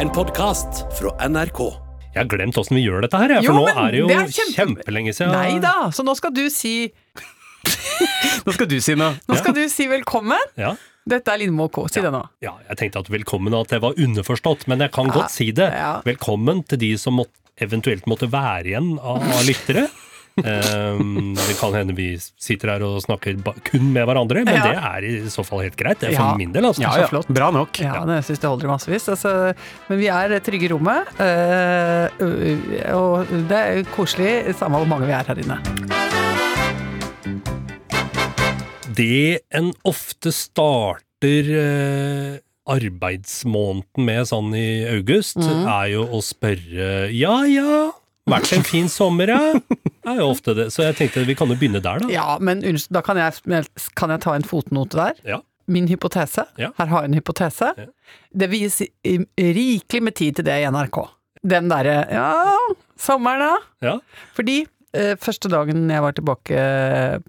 En podkast fra NRK. Jeg har glemt åssen vi gjør dette her, for Jo, nå men er det jo det er kjempe- kjempelenge siden. Nei da, så nå skal du si Nå skal du si noe. Nå skal du si velkommen. Ja, Dette er Lindmo K. Si det nå. ja, jeg tenkte at velkommen at det var underforstått, men jeg kan godt si det. ja. Velkommen til de som måtte, eventuelt måtte være igjen av lyttere. Ehm, det kan hende vi sitter her og snakker ba kun med hverandre, men Ja. det er i så fall helt greit. Det er for Ja. min del. Altså. Ja, Så ja. flott. Bra nok. Ja, det syns jeg holder massevis. Altså, men vi er trygge i rommet, eh, ø- og det er koselig, samme hvor mange vi er her inne. Det en ofte starter eh, arbeidsmåneden med sånn i august, mm. er jo å spørre ja ja, vært en fin sommer, ja? Det er jo ofte det. Så jeg tenkte vi kan jo begynne der, da. Ja, men da kan jeg, kan jeg ta en fotnote der? Ja. Min hypotese. Ja. Her har jeg en hypotese. Ja. Det vies rikelig med tid til det i NRK. Den derre ja, sommeren da? Ja. Fordi eh, første dagen jeg var tilbake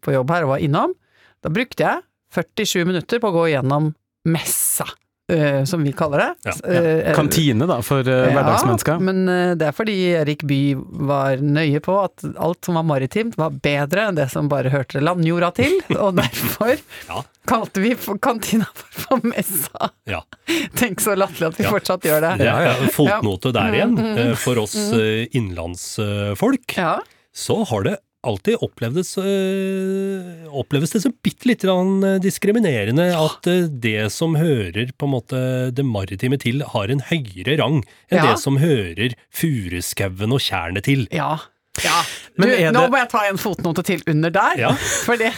på jobb her og var innom, da brukte jeg 47 minutter på å gå gjennom messa, eh, som vi kaller det. Ja. Uh, Kantine, da, for uh, hverdagsmennesker. Ja, men det er fordi Erik Bye var nøye på at alt som var maritimt var bedre enn det som bare hørte landjorda til, og derfor Ja. kalte vi for kantina for, for messa. Ja. Tenk så latterlig at vi Ja. fortsatt gjør det. Ja, ja, fotnote der igjen. Mm, mm, Eh, For oss innlandsfolk Ja. så har det alltid opplevdes, øh, oppleves det som bitte litt diskriminerende ja. diskriminerende at eh, det som hører på en måte det maritime til, har en høyere rang enn Ja. det som hører furuskauen og tjernet til. Ja. ja. Men du, er nå det- må jeg ta en fotnote til under der, Ja. for det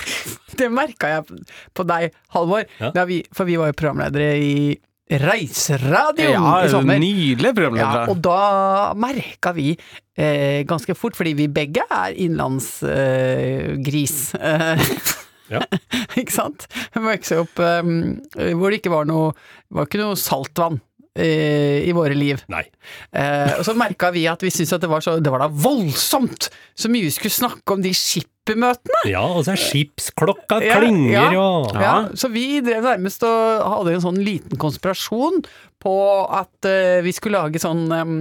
Det merka jeg på deg, Halvor, Ja. da vi, for vi var jo programledere i Reiseradioen Ja, i sommer. nydelige Ja, programledere. og da merka vi eh, ganske fort, fordi vi begge er innlandsgris. Eh, Ja. ikke sant? Vi vokste opp um, hvor det ikke var noe var ikke noe saltvann uh, i våre liv. Nei. Uh, og så merka vi at vi syntes at det var så Det var da voldsomt så mye vi skulle snakke om de skippermøtene! Ja, og så er skipsklokka Ja, klinger ja. og Ja, så vi drev nærmest og hadde en sånn liten konspirasjon på at uh, vi skulle lage sånn um,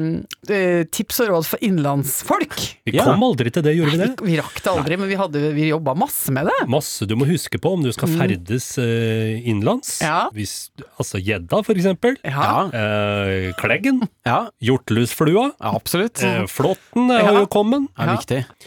tips og råd for innlandsfolk. Vi Ja. kom aldri til det, gjorde vi det? Vi, vi rakk det aldri, men vi, hadde, vi jobba masse med det. Masse du må huske på om du skal ferdes uh, innenlands. Mm. Ja. Hvis, altså gjedda, for eksempel. Eh, kleggen. ja, Hjortelusflua. ja, absolutt. Flåtten er Ja. jo kommet. Ja.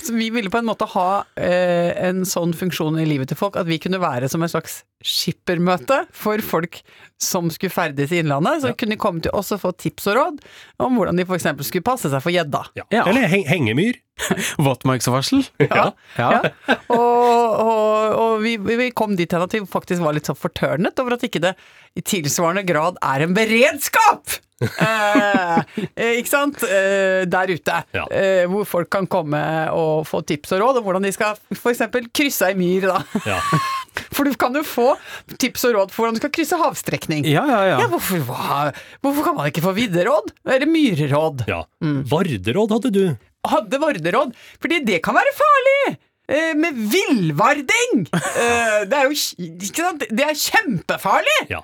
Så vi ville på en måte ha en sånn funksjon i livet til folk, at vi kunne være som en slags skippermøte for folk som skulle ferdes i Innlandet. Så Ja. kunne de komme til oss og få tips og råd om hvordan de f.eks. skulle passe seg for gjedda. Ja. Ja. Eller heng hengemyr. Våtmarksvarsel. Ja. Ja. Og, og, og vi, vi kom dit hen at vi faktisk var litt så fortørnet over at ikke det i tilsvarende grad er en beredskap! Eh, ikke sant? Eh, der ute. Ja. Eh, hvor folk kan komme og få tips og råd om hvordan de skal f.eks. krysse ei myr. Da. Ja. For du kan jo få tips og råd for hvordan du skal krysse havstrekning. Ja, ja, ja. Ja, hvorfor, hva? hvorfor kan man ikke få vidderåd? Eller myrråd? ja. Mm. Varderåd hadde du. hadde varderåd, fordi det kan være farlig! Eh, med villvarding! Eh, det er jo ikke sant? Det er kjempefarlig! Ja.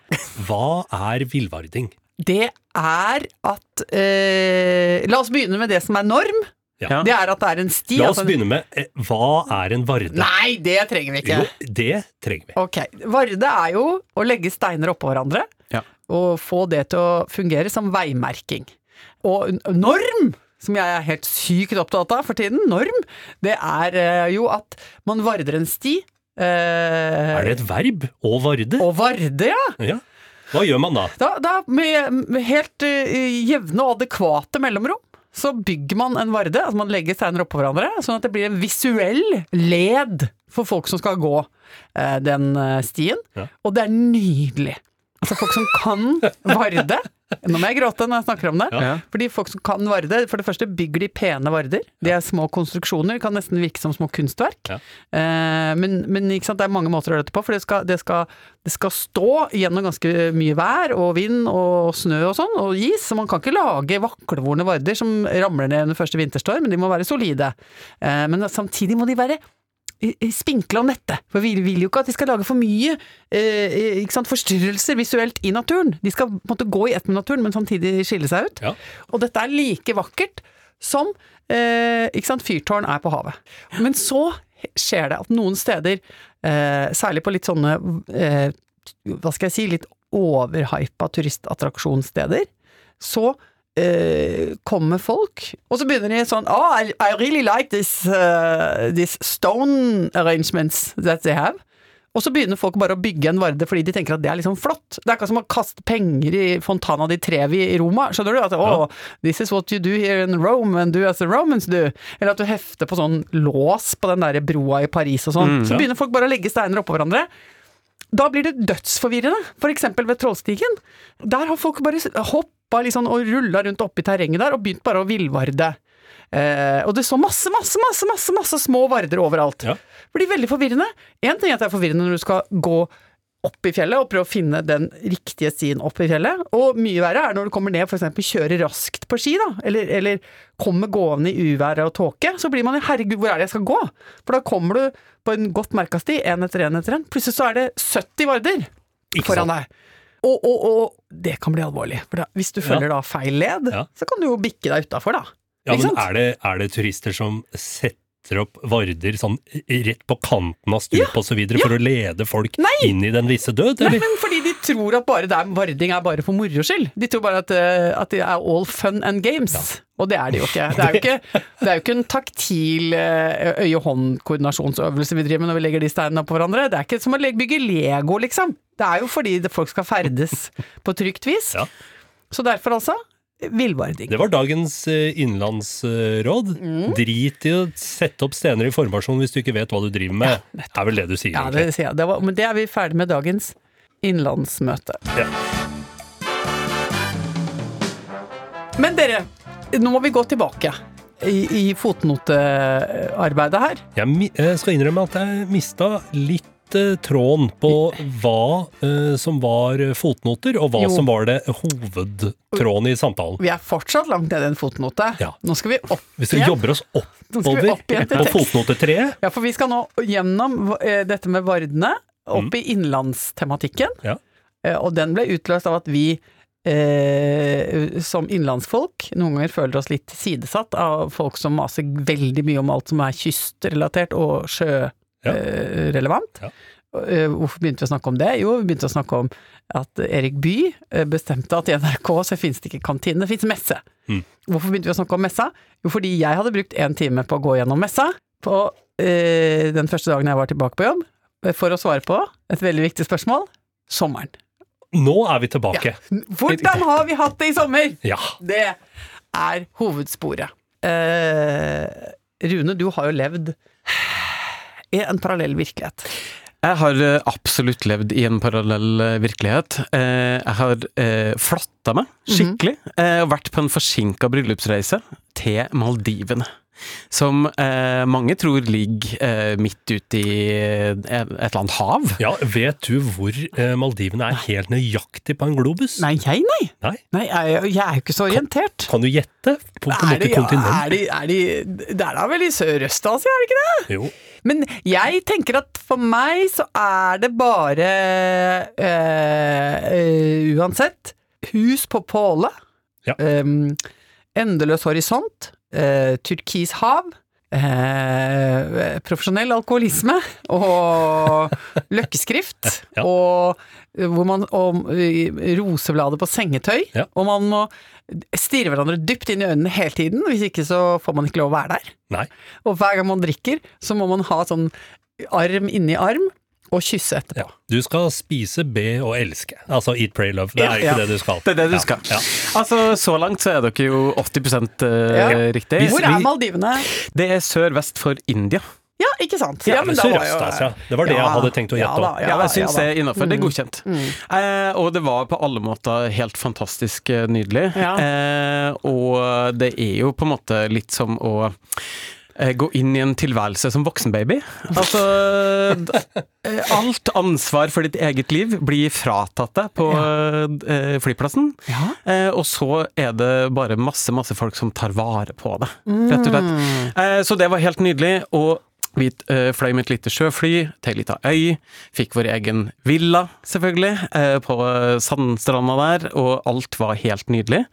Hva er villvarding? Det er at eh, La oss begynne med det som er norm. Ja. Det er at det er en sti. La oss altså- begynne med eh, hva er en varde? Nei, det trenger vi ikke. Jo, det trenger vi. Ok, Varde er jo å legge steiner oppå hverandre Ja. og få det til å fungere som veimerking. Og norm, som jeg er helt sykt opptatt av for tiden, norm, det er eh, jo at man varder en sti. eh, Er det et verb? Å varde? Å varde, ja! Ja. Hva gjør man da? Da, da med, helt eh, jevne og adekvate mellomrom. Så bygger man en varde, altså man legger steiner oppå hverandre, sånn at det blir en visuell led for folk som skal gå eh, den eh, stien. Ja. Og det er nydelig. Altså folk som kan varde. Nå må jeg gråte når jeg snakker om det. Ja. Fordi folk som kan varde, for det første bygger de pene varder. De er små konstruksjoner, kan nesten virke som små kunstverk. Ja. Eh, men men ikke sant, det er mange måter å gjøre dette på, for det skal, det, skal, det skal stå gjennom ganske mye vær og vind og snø og sånn, og is, så man kan ikke lage vaklevorne varder som ramler ned under første vinterstorm, men de må være solide. Eh, men samtidig må de være spinkle om dette. For vi vil jo ikke at de skal lage for mye eh, ikke sant, forstyrrelser visuelt i naturen. De skal på en måte gå i ett med naturen, men samtidig skille seg ut. Ja. Og dette er like vakkert som eh, ikke sant, fyrtårn er på havet. Men så skjer det at noen steder, eh, særlig på litt sånne eh, hva skal jeg si, litt overhypa turistattraksjonssteder, så eh, kommer folk, og så begynner de sånn Oh, I, I really like this, uh, this stone arrangements that they have. Og så begynner folk bare å bygge en Varde fordi de tenker at det er liksom flott. Det er ikke som å kaste penger i Fontana di Trevi i Roma. Skjønner du? At oh, this is what you do here in Rome and do as the Romans do. Eller at du hefter på sånn lås på den der broa i Paris og sånn. så ja. begynner folk bare å legge steiner oppå hverandre. Da blir det dødsforvirrende, for eksempel ved Trollstigen. Der har folk bare hoppa liksom og rulla rundt oppi terrenget der og begynt bare å villvarde. Eh, og det så masse, masse, masse, masse, masse små varder overalt. Ja. Det blir veldig forvirrende. Én ting er at det er forvirrende når du skal gå opp i fjellet og prøve å finne den riktige stien opp i fjellet, og mye verre er når du kommer ned og f.eks. kjører raskt på ski, da, eller, eller kommer gående i uværet og tåke, så blir man jo 'herregud, hvor er det jeg skal gå?' For da kommer du på en godt merka sti, én etter én etter én, plutselig så er det 70 varder Ikke foran sant? deg. Og, og, og det kan bli alvorlig, for da, hvis du følger da feil led, Ja. så kan du jo bikke deg utafor, da. Ja, men er det, er det turister som setter opp varder sånn rett på kanten av stupet og så videre for å lede folk Nei! inn i den visse død, Nei, men fordi de tror at bare det er varding er bare for moro skyld. De tror bare at, eh, at det er all fun and games. Og det er det jo ikke. Det er jo ikke, det er jo ikke en taktil eh, øye-hånd-koordinasjonsøvelse vi driver med når vi legger de steinene på hverandre. Det er ikke som å bygge Lego, liksom. Det er jo fordi det- folk skal ferdes på trygt vis. Ja. Så derfor altså villvarding. Det var dagens eh, innenlandsråd. Mm. Drit i å sette opp stener i formasjon hvis du ikke vet hva du driver med. Det er vel det du sier, Ja, det sier jeg. Det var, men det er vi ferdig med dagens innlandsmøte. Ja. Men dere, nå må vi gå tilbake i, i fotnotearbeidet her. Jeg eh, skal innrømme at jeg mista litt tråden på hva uh, som var fotnoter, og hva Jo. som var det hovedtråden i samtalen. Vi er fortsatt langt nede i en fotnote. Ja. Nå skal vi opp Hvis vi igjen. jobber oss oppover opp igjen på fotnotetreet Ja, for vi skal nå gjennom uh, dette med Vardene, opp i innlandstematikken. Mm. Ja. Uh, og den ble utløst av at vi eh, som innlandsfolk noen ganger føler oss litt tilsidesatt av folk som maser veldig mye om alt som er kystrelatert og Ja. relevant. Ja. Eh, Hvorfor begynte vi å snakke om det? Jo, vi begynte å snakke om at Erik Bye eh, bestemte at i NRK så finnes det ikke kantine, det finnes messe. Mm. Hvorfor begynte vi å snakke om messa? Jo, fordi jeg hadde brukt én time på å gå gjennom messa på eh, den første dagen jeg var tilbake på jobb, eh, for å svare på et veldig viktig spørsmål sommeren. Nå er vi tilbake. Hvordan har vi hatt det i sommer? Ja. Det er hovedsporet. Eh, Rune, du har jo levd i en parallell virkelighet. Jeg har eh, absolutt levd i en parallell eh, virkelighet. Eh, Jeg har eh, flotta meg skikkelig, eh, og vært på en forsinka bryllupsreise til Maldivene. Som eh, mange tror ligger eh, midt ute i eh, et eller annet hav. ja, vet du hvor eh, Maldivene er helt nøyaktig på en globus? Nei, jeg nei. Nei? Nei, jeg, jeg er jo ikke så orientert. Kan du gjette? På, på Er det, ja, kontinent? er, de, er de Det er da vel i Sørøst-Asia, er det ikke det? Jo. Men jeg tenker at for meg så er det bare øh, øh, Uansett. Hus på påle, Ja. Øh, endeløs horisont, eh, turkis hav, eh, profesjonell alkoholisme og løkkeskrift. Ja. Og, hvor man, og rosebladet på sengetøy. Ja. Og man må stirre hverandre dypt inn i øynene hele tiden, hvis ikke så får man ikke lov å være der. Nei. Og hver gang man drikker, så må man ha sånn arm inni arm, og kysse etterpå. Ja. Du skal spise, be og elske. Altså eat, pray, love. Det er ikke ja. det du skal. Det er det du Ja, skal. Ja. Altså, Så langt så er dere jo 80 uh, Ja. riktig. Hvor er Maldivene? Det er sør-vest for India. Ja, ikke sant? Ja, men men var jo- Sørøst-Asia. Det var det Ja, jeg hadde tenkt å ja gjette da, om. ja Ja, jeg syns ja det er innafor. Det er godkjent. Eh, og det var på alle måter helt fantastisk eh, nydelig. Ja. Eh, og det er jo på en måte litt som å eh, gå inn i en tilværelse som voksenbaby. Altså eh, Alt ansvar for ditt eget liv blir fratatt deg på ja. flyplassen. Ja. Eh, og så er det bare masse, masse folk som tar vare på det, rett og slett. Eh, så det var helt nydelig. Og Vi eh, fløy med et lite sjøfly til ei lita øy. Fikk vår egen villa, selvfølgelig, eh, på sandstranda der, og alt var helt nydelig.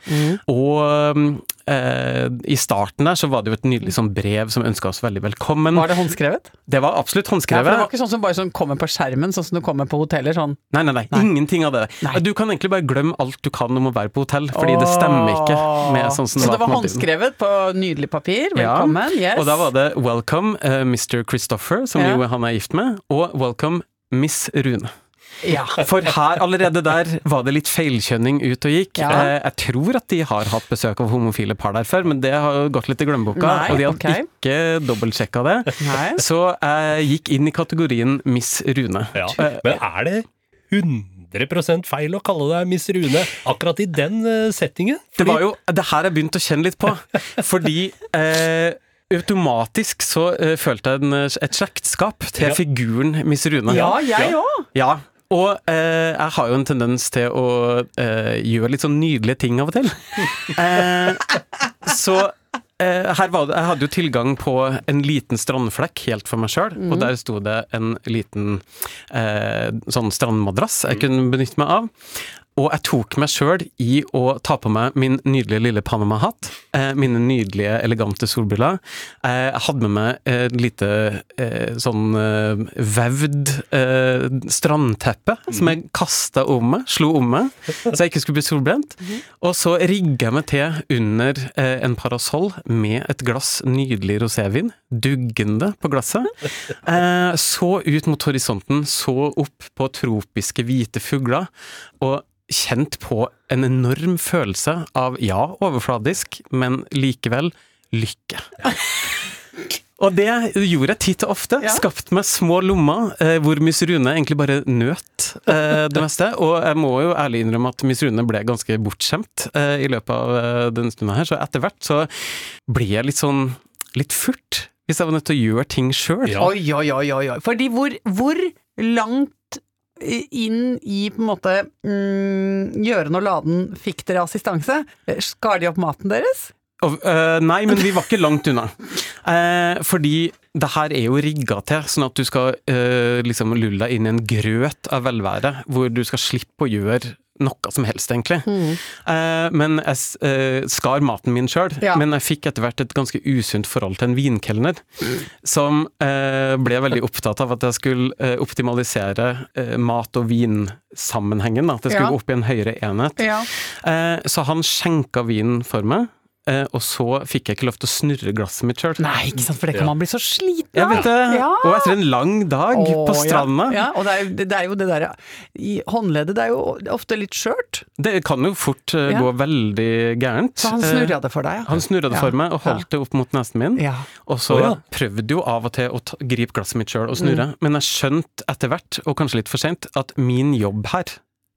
Og eh, i starten der så var det jo et nydelig sånn brev som ønska oss veldig velkommen. Var det håndskrevet? Det var absolutt Ja, håndskrevet. det var ikke sånn som bare sånn kommer på skjermen, sånn som du kommer på hoteller. Sånn. Nei, nei, nei, Nei. ingenting av det. Nei. Du kan egentlig bare glemme alt du kan om å være på hotell, fordi det stemmer ikke med sånn som Så det var Maldiven. håndskrevet på nydelig papir. Ja, Yes. Og da var det 'Welcome uh, Mr. Christopher', som Ja. jo han er gift med, og 'Welcome Miss Rune'. ja. For her allerede der var det litt feilkjønning ut og gikk. Ja. Eh, jeg tror at de har hatt besøk av homofile par der før, men det har jo gått litt i glemmeboka, Nei, og de hadde okay. ikke dobbeltsjekka det. Nei. Så jeg gikk inn i kategorien Miss Rune. Ja. Eh, Men er det 100% feil å kalle deg Miss Rune akkurat i den settingen? settingen? Det var jo det her jeg begynte å kjenne litt på. Fordi eh, automatisk så uh, følte jeg en, et slektskap til Ja. figuren Miss Rune. Ja, jeg òg. Ja, og eh, jeg har jo en tendens til å eh, gjøre litt sånn nydelige ting av og til. Eh, så eh, her var det, jeg hadde jo tilgang på en liten strandflekk helt for meg sjøl, og der sto det en liten eh, sånn strandmadrass jeg kunne benytte meg av. Og jeg tok meg sjøl i å ta på meg min nydelige lille Panama-hatt, eh, mine nydelige, elegante solbriller. Eh, jeg hadde med meg et lite eh, sånn eh, vevd eh, strandteppe som jeg kasta om meg, slo om meg, så jeg ikke skulle bli solbrent. Og så rigga jeg meg til under eh, en parasoll med et glass nydelig rosévin, duggende på glasset. Så ut mot horisonten, så opp på tropiske hvite fugler, og kjent på en enorm følelse av, ja, overfladisk, men likevel lykke. Og det gjorde jeg titt og ofte. Ja. Skapt meg små lommer eh, hvor Miss Rune egentlig bare nøt eh, det meste. Og jeg må jo ærlig innrømme at Miss Rune ble ganske bortskjemt eh, i løpet av eh, denne stunda her, så etter hvert så ble jeg litt sånn litt furt. Hvis jeg var nødt til å gjøre ting sjøl. Ja. Oi, oi, oi, oi, oi. Fordi hvor, hvor langt inn i på en måte mm, gjøren og laden fikk dere assistanse? Skar de opp maten deres? Og, uh, nei, men vi var ikke langt unna. Uh, fordi det her er jo rigga til, sånn at du skal uh, liksom lulle deg inn i en grøt av velvære, hvor du skal slippe å gjøre noe som helst, egentlig. Eh, men jeg øh, skar maten min sjøl, Ja. men jeg fikk etter hvert et ganske usunt forhold til en vinkelner, som øh, ble veldig opptatt av at jeg skulle optimalisere mat- og vinsammenhengen, at det skulle Ja. gå opp i en høyere enhet. Ja. Eh, så han skjenka vinen for meg, og så fikk jeg ikke lov til å snurre glasset mitt sjøl. Nei, ikke sant, for det kan Ja. man bli så sliten av! Ja. Og etter en lang dag Å, på stranda. Ja, ja. Og det er, det er jo det derre I håndleddet, det er jo ofte litt skjørt, Det kan jo fort uh, Ja. gå veldig gærent. så han Eh, snurra det for deg, ja. han snurra det Ja. for meg og holdt det opp mot nesen min. ja. Og så oh, ja. prøvde jo av og til å ta, gripe glasset mitt sjøl og Mm. snurre, men jeg skjønte etter hvert, og kanskje litt for seint, at min jobb her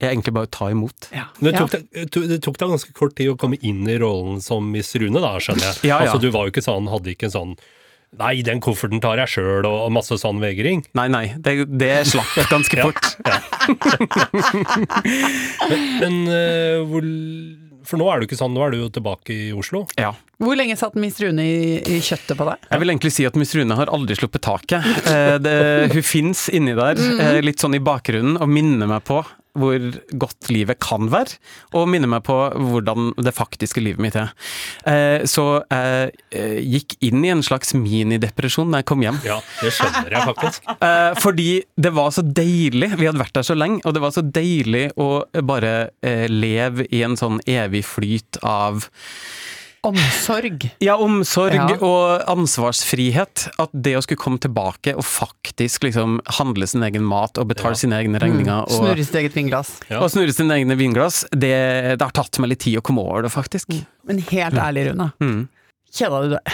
er egentlig bare ta imot. ja. Men det ja. tok, deg, det tok deg ganske kort tid å komme inn i rollen som Miss Rune, da, skjønner jeg. Ja, ja. Altså, du var jo ikke sånn, hadde ikke en sånn Nei, den kofferten tar jeg sjøl, og masse sånn vegring. Nei, nei, det, det slapp ganske Ja. fort. Men eh, hvor For nå er du ikke sånn, nå er du jo tilbake i Oslo. Ja. Hvor lenge satt Miss Rune i, i kjøttet på deg? Jeg vil egentlig si at Miss Rune har aldri sluppet taket. Eh, det, hun fins inni der, eh, litt sånn i bakgrunnen, og minner meg på hvor godt livet kan være, og minner meg på hvordan det faktiske livet mitt er. Eh, så jeg eh, gikk inn i en slags minidepresjon da jeg kom hjem. Ja, det skjønner jeg faktisk. Eh, fordi det var så deilig, vi hadde vært der så lenge, og det var så deilig å bare leve i en sånn evig flyt av Omsorg. ja, omsorg Ja. og ansvarsfrihet. At det å skulle komme tilbake og faktisk liksom handle sin egen mat og betale Ja. sine egne regninger og, Snurre sitt eget vinglass. Ja. og snurre sine egne vinglass, det, det har tatt meg litt tid å komme over det, faktisk. Men helt ærlig, Rune. Mm. Kjeda du deg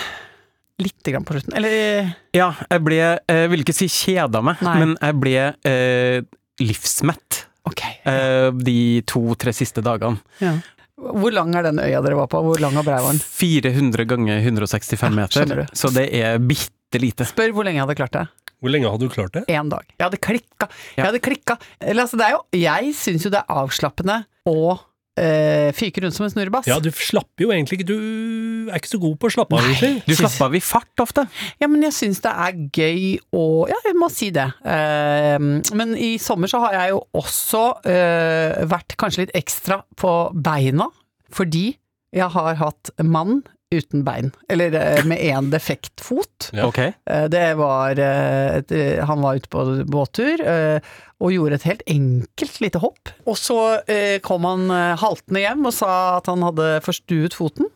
lite grann på slutten? Eller Ja, jeg ble Jeg vil ikke si kjeda meg, Nei. men jeg ble eh, livsmett Okay. eh, de to-tre siste dagene. Ja. Hvor lang er den øya dere var på? Hvor lang og brei var den? 400 ganger 165 meter, ja, så det er bitte lite. Spør hvor lenge jeg hadde klart det. Hvor lenge hadde du klart det? Én dag. Jeg hadde klikka. Jeg Ja. hadde klikka. Eller altså, er jo Jeg syns jo det er avslappende å eh, fyker rundt som en snurrebass. Ja, du slapper jo egentlig ikke Du er ikke så god på å slappe av, Nei. egentlig. Du slapper av i fart ofte. Ja, men jeg syns det er gøy å Ja, jeg må si det. Eh, men i sommer så har jeg jo også eh, vært kanskje litt ekstra på beina, fordi jeg har hatt mann uten bein. Eller eh, med én defekt fot. Ja. Ok. Eh, Det var eh, Han var ute på båttur eh, og gjorde et helt enkelt lite hopp. Og så eh, kom han haltende hjem og sa at han hadde forstuet foten.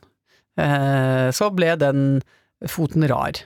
Eh, Så ble den foten rar.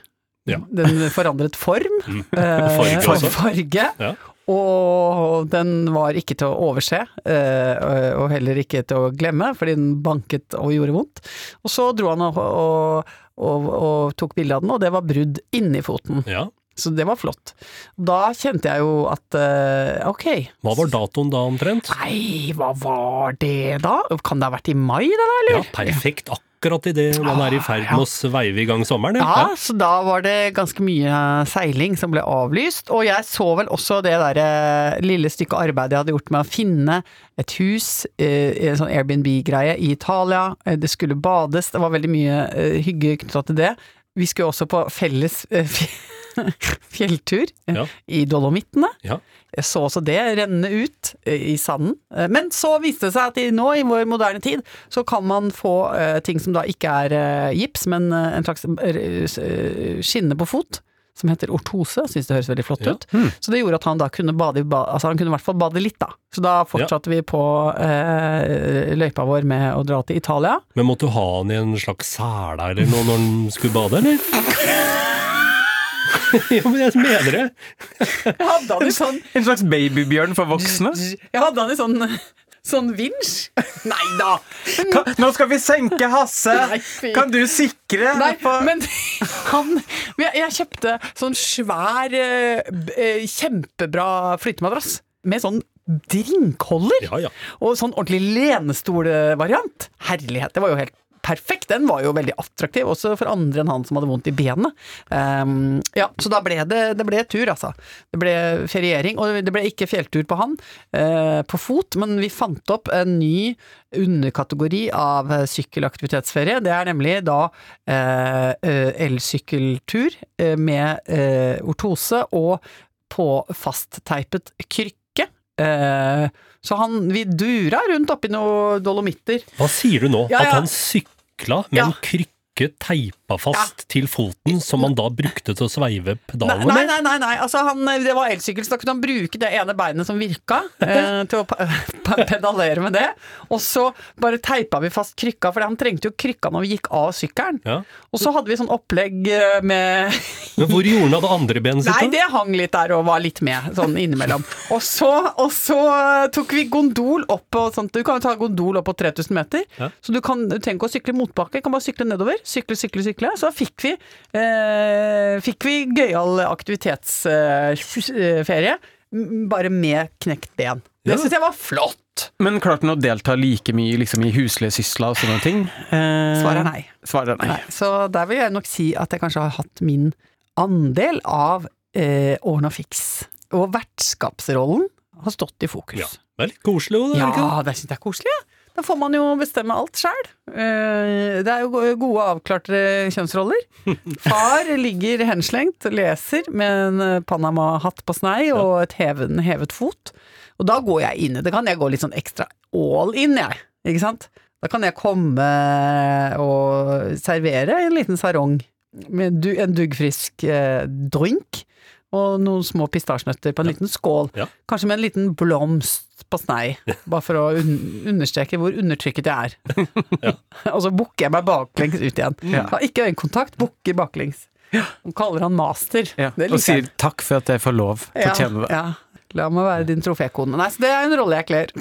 Ja. Den forandret form. eh, Farge også. farge. Ja. Og den var ikke til å overse, eh, og heller ikke til å glemme, fordi den banket og gjorde vondt. Og så dro han og, og, og, og tok bilde av den, og det var brudd inni foten. Ja. Så det var flott. Da kjente jeg jo at uh, ok. Hva var datoen da omtrent? Nei, hva var det da? Kan det ha vært i mai, det da, eller? Ja, perfekt. Akkurat idet man er i ferd med å sveive i gang sommeren. Ja, så da var det ganske mye seiling som ble avlyst, og jeg så vel også det der eh, lille stykket arbeid jeg hadde gjort med å finne et hus, eh, en sånn Airbnb-greie i Italia, Eh, det skulle bades, det var veldig mye hygge knytta til det. Vi skulle også på felles fjelltur eh, Ja. i Dolomittene. Ja. Jeg så også det renne ut eh, i sanden. Eh, Men så viste det seg at i, nå, i vår moderne tid, så kan man få ting som da ikke er gips, men en slags skinne på fot. Som heter ortose, synes det høres veldig flott Ja. ut. Så det gjorde at han da kunne bade Altså han kunne i hvert fall bade litt, da. Så da fortsatte vi på løypa vår med å dra til Italia. Men måtte du ha han i en slags sele eller noe når han skulle bade, eller? ja, men jeg mener det. Jeg hadde han i sånn En slags babybjørn for voksne. Jeg hadde han i sånn Sånn vinsj? Nei da! Nå skal vi senke Hasse! Nei. Kan du sikre? Nei, på- men han men jeg, jeg kjøpte sånn svær, eh, eh, kjempebra flytemadrass med sånn drinkholder. Ja, ja. Og sånn ordentlig lenestolvariant. Herlighet, det var jo helt perfekt. Den var jo veldig attraktiv, også for andre enn han som hadde vondt i benet. Um, ja, så da ble det, det ble tur, altså. Det ble feriering, og det ble ikke fjelltur på han, uh, på fot, men vi fant opp en ny underkategori av sykkelaktivitetsferie. Det er nemlig da eh, eh, elsykkeltur eh, med eh, ortose og på fastteipet krykke. Eh, så han, vi dura rundt oppi noen dolomitter. Hva sier du nå? Ja, ja. At han sykla med Ja. en krykke teipa fast til foten, som han da brukte til å sveive pedalen nei, med? nei, nei, nei. Altså, han, det var elsykkel, så da kunne han bruke det ene beinet som virka, eh, til å pedalere med det. Og så bare teipa vi fast krykka, for han trengte jo krykka når vi gikk av sykkelen. Ja. Og så hadde vi sånn opplegg eh, med Men hvor gjorde han av det andre benet sitt? da? det hang litt der og var litt med, sånn innimellom. Og så, og så tok vi gondol opp på sånt, Du kan jo ta gondol opp på 3000 meter, Ja. så du, kan, du trenger ikke å sykle motbakke, du kan bare sykle nedover. Sykle, sykle, sykle. Så fikk vi, eh, fikk vi gøyal aktivitetsferie, bare med knekt ben. Det Ja. syns jeg var flott! Men klarte han å delta like mye liksom, i huslige sysler og sånne ting? Eh, Svaret er nei. Svaret er nei. Nei, så der vil jeg nok si at jeg kanskje har hatt min andel av eh, Ordna og fiks. Og vertskapsrollen har stått i fokus. Ja. Det er litt koselig òg, det? Ja, det syns jeg er koselig. ja. Da får man jo bestemme alt sjæl. Det er jo gode, avklarte kjønnsroller. Far ligger henslengt, og leser med en eh, Panama-hatt på snei og et hevet, hevet fot. Og da går jeg inn i det. kan jeg gå litt sånn ekstra all in, jeg. Ikke sant? Da kan jeg komme og servere en liten sarong med en duggfrisk eh, drink. Og noen små pistasjenøtter på en liten skål. Ja. Kanskje med en liten blomst på snei, bare for å un understreke hvor undertrykket jeg er. og så bukker jeg meg baklengs ut igjen. Har ikke øyekontakt, bukker baklengs. Og kaller han master. Ja. Og sier 'takk for at jeg får lov fortjener det'. Ja, La meg være din trofékone. Nei, så det er en rolle jeg kler.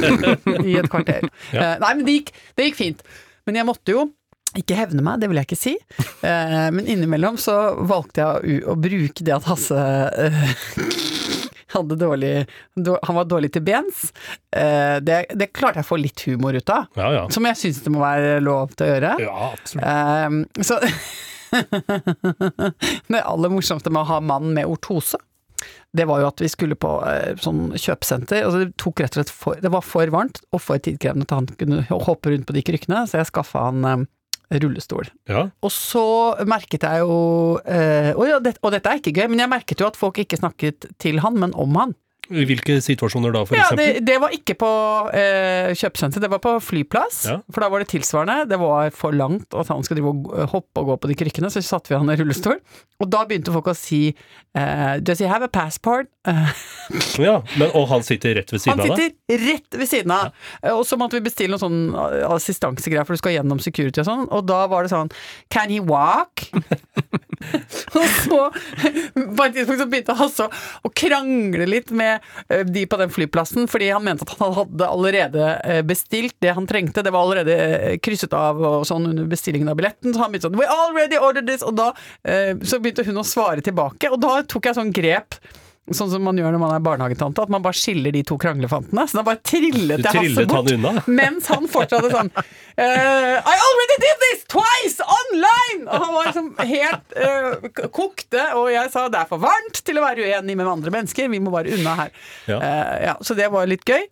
I et kvarter. Ja. Nei, men det gikk, det gikk fint. Men jeg måtte jo ikke hevne meg, det vil jeg ikke si. Eh, men innimellom så valgte jeg å, å bruke det at Hasse eh, hadde dårlig Han var dårlig til bens. Eh, det, det klarte jeg å få litt humor ut av. Ja, ja. Som jeg syns det må være lov til å gjøre. Ja, absolutt. Ehm, så det aller morsomste med å ha mann med ortose, det var jo at vi skulle på eh, sånn kjøpesenter. Altså det tok rett og slett for Det var for varmt og for tidkrevende til han kunne hoppe rundt på de krykkene, så jeg skaffa han eh, rullestol. Ja. Og så merket jeg jo eh, og, ja, det, og dette er ikke gøy, men jeg merket jo at folk ikke snakket til han, men om han. I hvilke situasjoner da, for Ja, det, det var ikke på eh, kjøpesenter, det var på flyplass. Ja. For da var det tilsvarende. Det var for langt at han skulle drive og hoppe og gå på de krykkene, så satte vi han i rullestol. Og da begynte folk å si eh, Does he have a passport? Ja, men, og han sitter rett ved siden han av deg? sitter rett ved siden av. Ja. Og så måtte vi bestille noen sånn eh, assistansegreier, for du skal gjennom security og sånn. Og da var det sånn Can he walk? og så på et tidspunkt så begynte altså å krangle litt med eh, de på den flyplassen, fordi han mente at han hadde allerede eh, bestilt det han trengte. Det var allerede eh, krysset av og sånn under bestillingen av billetten. Så han begynte sånn We already ordered this! Og da så begynte hun å svare tilbake, og da tok jeg sånn grep. Sånn som man gjør når man er barnehagetante, at man bare skiller de to kranglefantene. Så da bare trillet jeg Hasse bort. han? Mens han fortsatte sånn uh, I already did this twice online! Og han var liksom helt uh, kokte, og jeg sa det er for varmt til å være uenig med andre mennesker, vi må bare unna her. Ja. Uh, ja, så det var litt gøy.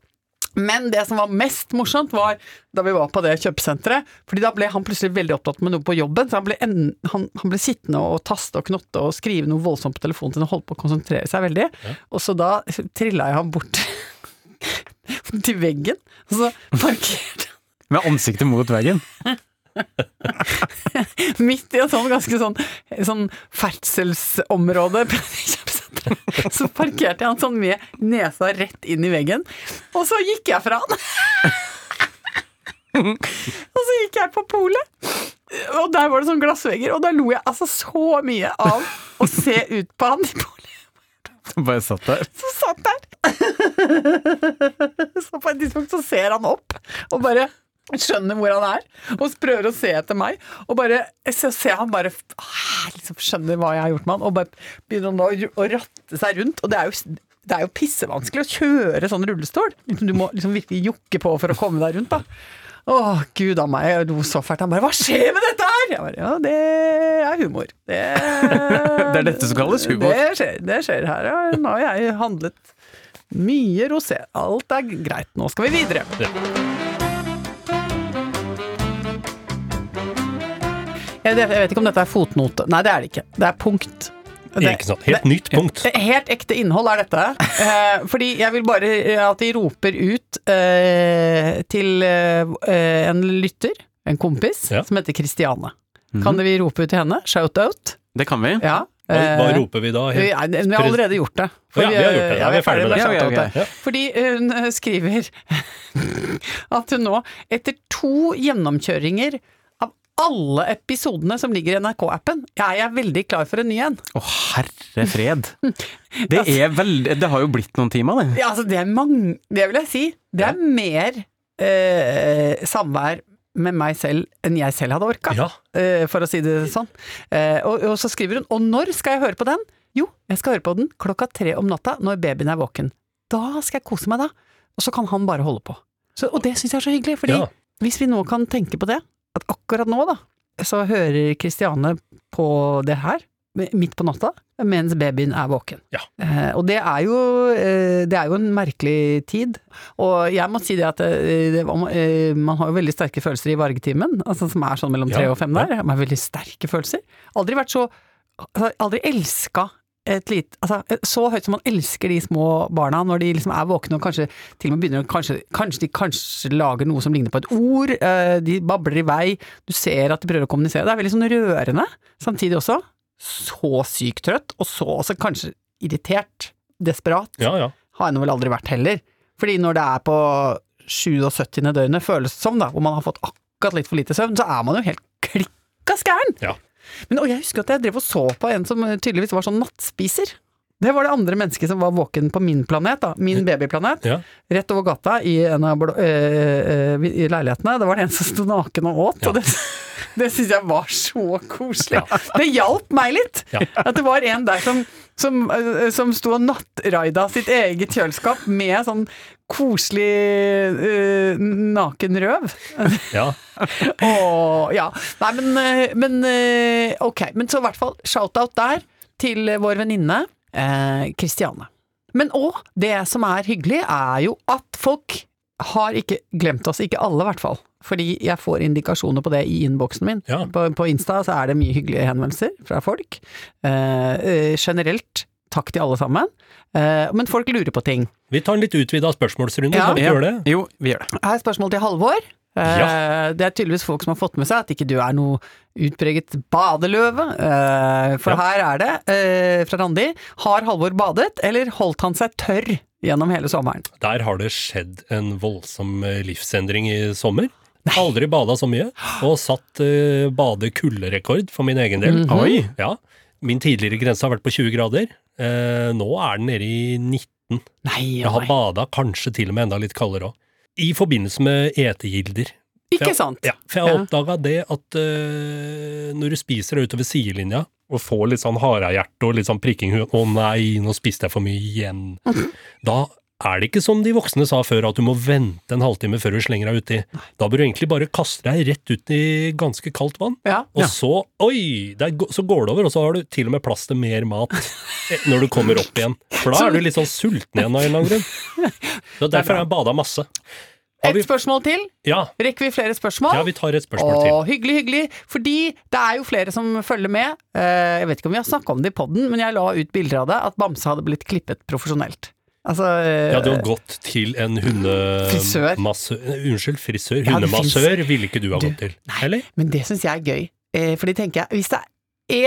Men det som var mest morsomt, var da vi var på det kjøpesenteret. Fordi da ble han plutselig veldig opptatt med noe på jobben, så han ble, en, han, han ble sittende og taste og knotte og skrive noe voldsomt på telefonen sin og holdt på å konsentrere seg veldig. Og så da trilla jeg ham bort til veggen, og så parkerte han. Med ansiktet mot veggen. midt i et sånn ganske sånn, sånn ferdselsområde. Så parkerte jeg han sånn med nesa rett inn i veggen, og så gikk jeg fra han. Og så gikk jeg på polet, og der var det sånn glassvegger, og da lo jeg altså så mye av å se ut på han i polet Bare satt der. som satt der. Så på et tidspunkt så ser han opp og bare skjønner hvor han er, og prøver å se etter meg. Og bare så ser han bare liksom skjønner hva jeg har gjort med han, og bare begynner da å ratte seg rundt. Og det er jo, det er jo pissevanskelig å kjøre sånn rullestol. Du må liksom virkelig jokke på for å komme deg rundt, da. Å, gud a meg, jeg lo så fælt. Han bare 'hva skjer med dette her?' Jeg bare, ja, det er humor. Det, Det er dette som kalles humor. Det skjer, det skjer her. Ja. Nå har jeg handlet mye rosé. Alt er greit. Nå skal vi videre. Jeg, jeg vet ikke om dette er fotnote. Nei, det er det ikke. Det er punkt. Det, Ikke sant. Helt nytt punkt. det- Helt ekte innhold er dette. Eh, fordi jeg vil bare at de roper ut eh, til eh, en lytter, en kompis, Ja. som heter Kristiane. Kan vi rope ut til henne? Shout-out? Det kan vi. Ja. Hva, hva Eh, roper vi da? vi, nei, vi har allerede gjort det. For Ja, vi har gjort det. Ja, vi er ferdig med det. Ja, okay, shout-outet. Fordi hun eh, skriver at hun nå, etter to gjennomkjøringer alle episodene som ligger i NRK-appen, jeg er veldig klar for en ny en. Å, herre fred. Det er veldig Det har jo blitt noen timer, det. Ja, altså det er mange Det vil jeg si. Det er mer eh, samvær med meg selv enn jeg selv hadde orka, Ja. eh, for å si det sånn. Eh, og, og så skriver hun Og når skal jeg høre på den? Jo, jeg skal høre på den klokka tre om natta når babyen er våken. Da skal jeg kose meg, da. Og så kan han bare holde på. Så, og det syns jeg er så hyggelig, fordi Ja. hvis vi nå kan tenke på det, at akkurat nå, da, så hører Kristiane på det her, midt på natta, mens babyen er våken. Ja. Eh, og det er, jo, eh, det er jo en merkelig tid. Og jeg må si det at det, det, eh, man har jo veldig sterke følelser i vargetimen, altså som er sånn mellom tre Ja, og fem der. Man har veldig sterke følelser. Aldri vært så altså, Aldri elska et lite Altså så høyt som man elsker de små barna når de liksom er våkne og kanskje til og med begynner å kanskje, kanskje de kanskje lager noe som ligner på et ord. eh, De babler i vei. Du ser at de prøver å kommunisere. Det er veldig sånn rørende. Samtidig også så sykt trøtt, og så også kanskje irritert. Desperat. ja, ja. Har jeg vel aldri vært heller. Fordi når det er på 77. døgnet, føles det som, da, hvor man har fått akkurat litt for lite søvn, så er man jo helt klikka skæren! Ja. Men og jeg husker at jeg drev og så på en som tydeligvis var sånn nattspiser. Det var det andre mennesket som var våken på min planet, da. Min babyplanet. ja. Rett over gata i en av blå, øh, øh, i leilighetene. Det var det en som sto naken og åt, Ja. og det, det syns jeg var så koselig. Det hjalp meg litt! Ja. At det var en der som, som, som sto og nattraida sitt eget kjøleskap med sånn koselig uh, naken røv. ja. Åh, ja. Nei, men, øh, men uh, ok. Men så i hvert fall shout-out der til vår venninne Kristiane. Kristiane. Men òg, det som er hyggelig, er jo at folk har ikke glemt oss, ikke alle i hvert fall. Fordi jeg får indikasjoner på det i innboksen min. Ja. På, på Insta så er det mye hyggelige henvendelser fra folk. Eh, eh, generelt takk til alle sammen. Eh, men folk lurer på ting. Vi tar en litt utvida spørsmålsrunde, Ja. skal vi ikke gjøre det? Jo, vi gjør det. Her er spørsmål til Halvor. Ja. Det er tydeligvis folk som har fått med seg at ikke du er noe utpreget badeløve. Eh, for Ja. her er det, eh, fra Randi, har Halvor badet, eller holdt han seg tørr gjennom hele sommeren? Der har det skjedd en voldsom eh, livsendring i sommer. Aldri bada så mye, og satt uh, badekulderekord for min egen del. Mhm. Oi! Ja, Min tidligere grense har vært på 20 grader. Eh, nå er den nede i 19. Nei, Jeg har bada kanskje til og med enda litt kaldere òg. I forbindelse med etegilder. Ikke Ja. sant? Ja, for jeg har Ja. oppdaga det at eh, når du spiser utover sidelinja, og får litt sånn harehjerte og litt sånn prikking Å nei, nå spiste jeg for mye igjen. Da er det ikke som de voksne sa før, at du må vente en halvtime før du slenger deg uti. Da bør du egentlig bare kaste deg rett ut i ganske kaldt vann. Ja. Og så, oi, der, så går det over, og så har du til og med plass til mer mat eh, når du kommer opp igjen. For da er du litt sånn sulten igjen av en eller annen grunn. Så derfor har jeg bada masse. Har Et spørsmål til. ja, Rekker vi flere spørsmål? ja, vi tar et spørsmål til. Å, hyggelig, hyggelig. Fordi det er jo flere som følger med. Eh, jeg vet ikke om vi har snakka om det i poden, men jeg la ut bilder av det, at Bamse hadde blitt klippet profesjonelt. Altså eh, Ja, du har gått til en hundemassør Unnskyld, frisør. Ja, Hundemassør ville ikke du ha gått til. nei. Eller? Men det syns jeg er gøy. Eh, fordi tenker jeg, hvis det er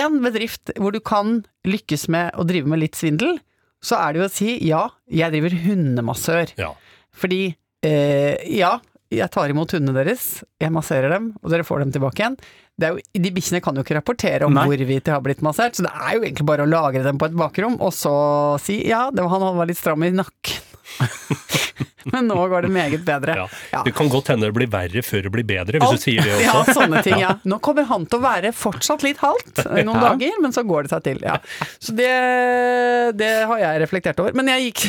én bedrift hvor du kan lykkes med å drive med litt svindel, så er det jo å si ja, jeg driver hundemassør. Ja. Fordi eh, ja, jeg tar imot hundene deres, jeg masserer dem, og dere får dem tilbake igjen. Det er jo, de bikkjene kan jo ikke rapportere om Nei. hvorvidt de har blitt massert, så det er jo egentlig bare å lagre dem på et bakrom, og så si ja, det var, han var litt stram i nakken. Men nå går det meget bedre. Ja. Ja. Det kan godt hende det blir verre før det blir bedre, hvis Alt- du sier det Ja, sånne ting, ja. Nå kommer han til å være fortsatt litt halvt i noen Ja. dager, men så går det seg til. Ja. Så det, det har jeg reflektert over. Men jeg gikk,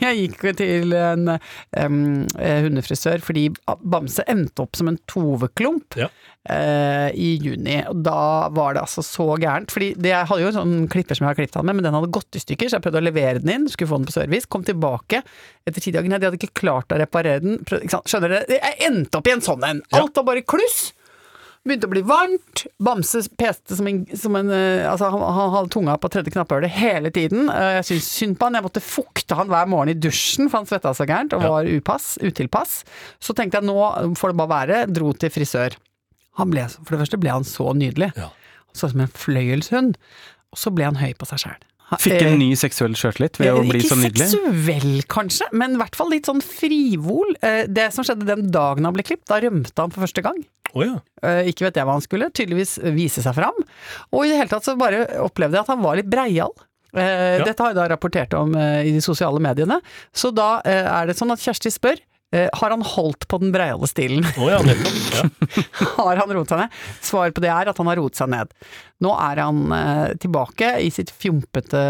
jeg gikk til en eh, hundefrisør fordi Bamse endte opp som en toveklump eh, i juni. Og da var det altså så gærent. Fordi det, jeg hadde jo en sånn klipper som jeg har klippet han med, men den hadde gått i stykker, så jeg prøvde å levere den inn, skulle få den på service, kom tilbake etter ti dager. Nei, de hadde ikke klart å reparere den. Skjønner dere? Jeg endte opp i en sånn en. Alt var bare kluss. Begynte å bli varmt. Bamse peste som en, som en eh, Altså, han, han hadde tunga på tredje knapphølet hele tiden. Eh, Jeg syntes synd på han. Jeg måtte fukte han hver morgen i dusjen, for han svetta så gærent og var upass, utilpass. Så tenkte jeg nå får det bare være. Dro til frisør. Han ble, for det første ble han så nydelig. Ja. Så som en fløyelshund. Og så ble han høy på seg sjæl. Fikk en ny seksuell sjøltillit ved å bli så nydelig. Ikke seksuell, kanskje, men i hvert fall litt sånn frivol. Eh, Det som skjedde den dagen han ble klippet, da rømte han for første gang. Oh, ja. Eh, Ikke vet jeg hva han skulle, tydeligvis vise seg fram. Og i det hele tatt så bare opplevde jeg at han var litt breial. Eh, Ja. Dette har jeg da rapportert om eh, i de sosiale mediene. Så da eh, er det sånn at Kjersti spør eh, har han holdt på den breiale stilen. Oh, ja, nettopp. Ja. har han roet seg ned? Svaret på det er at han har roet seg ned. Nå er han eh, tilbake i sitt fjompete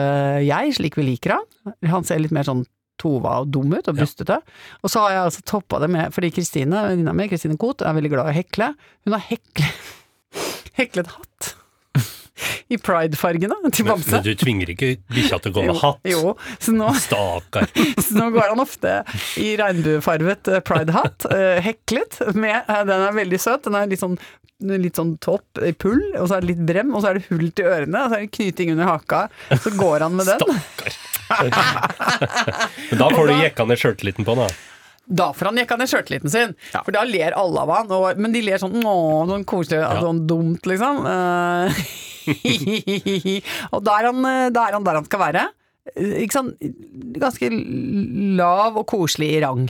jeg, slik vi liker han. Han ser litt mer sånn tova og dum ut, og Ja. Og så har jeg altså toppa det med, fordi Kristine, venninna mi, Kristine Koht, er veldig glad i å hekle. Hun har hekle, heklet hatt. I pride-fargene til Men, Bamse. men du tvinger ikke bikkja til å gå med hatt? Jo, så nå, Stakkar. så nå går han ofte i regnbuefarvet eh, pridehatt, eh, heklet, med eh, Den er veldig søt. Den er litt sånn, litt sånn topp i pull, og så er det litt brem, og så er det hull til ørene, og så er det knyting under haka. Så går han med den. Stakkar. Men da får du jekka ned sjøltilliten på han, da. Da får han jekka ned sjøltilliten sin, for da ler alle av han. Og, men de ler sånn åh, sånn koselig, Ja. sånn dumt, liksom. Eh, og da er, han, eh, da er han der han skal være. Eh, Ikke sant? Ganske lav og koselig i rang.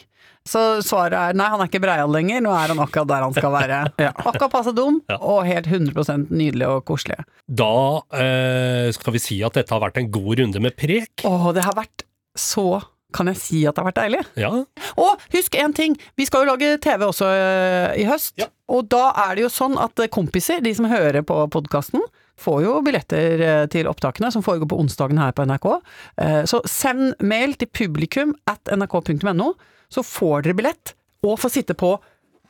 Så svaret er nei, han er ikke breial lenger, nå er han akkurat der han skal være. Akkurat passe dum, Ja. og helt 100% nydelig og koselig. Da eh, skal vi si at dette har vært en god runde med prek. Å, det har vært så Kan jeg si at det har vært deilig? Ja, Og husk én ting, vi skal jo lage TV også øh, i høst. Ja. Og da er det jo sånn at kompiser, de som hører på podkasten, får jo billetter øh, til opptakene som foregår på onsdagen her på NRK. Eh, Så send mail til publikum at nrk.no, så får dere billett, og får sitte på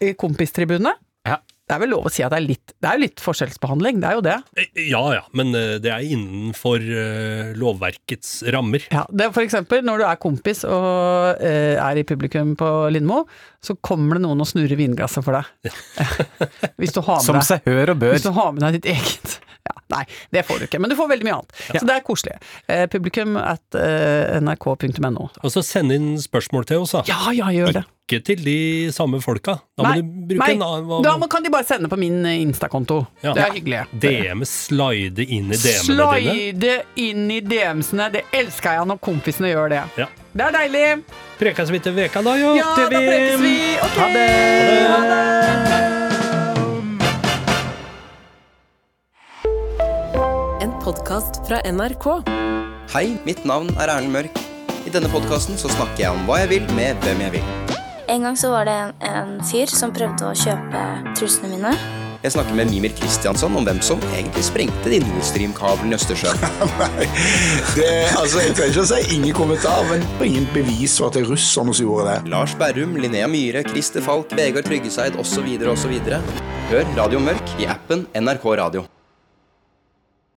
eh, kompistribunene. Ja. Det er vel lov å si at det er litt, det er jo litt forskjellsbehandling, det er jo det. Eh, Ja ja, men eh, det er innenfor eh, lovverkets rammer. Ja, det er for eksempel når du er kompis og eh, er i publikum på Lindmo, så kommer det noen og snurrer vinglasset for deg. Hvis du har med Som seg hør og bør. Hvis du har med deg ditt eget. Ja, nei, det får du ikke, men du får veldig mye annet. Så det er koselig. Eh, publikum at eh, nrk.no. Og så send inn spørsmål til oss, da. Ja, ja, gjør det. Ikke til de samme folka. Da må Nei, du bruke nei, en annen da må- kan de bare sende på min eh, Insta-konto. Ja. Det er hyggelig. DM slide inn i DM-ene dine. Slide inn i DM-ene, det elsker jeg når kompisene gjør det. Ja. Det er deilig. Prekes vi til veka da, ja? Ja, da prekes vi. Ok. Ha det! Ha det. Podkast fra NRK. Hei, mitt navn er Erlend Mørk. I denne podkasten så snakker jeg om hva jeg vil med hvem jeg vil. En gang så var det en, en fyr som prøvde å kjøpe trusene mine. Jeg snakker med Mimir Kristiansson om hvem som egentlig sprengte din Nordstream-kabelen i Østersjøen. Det, altså, jeg trenger ikke å si ingen kommentar, men ingen bevis for at det er russerne som gjorde det. Lars Berrum, Linnea Myhre, Christer Falk, Vegard Tryggeseid osv. osv. Hør Radio Mørk i appen NRK Radio.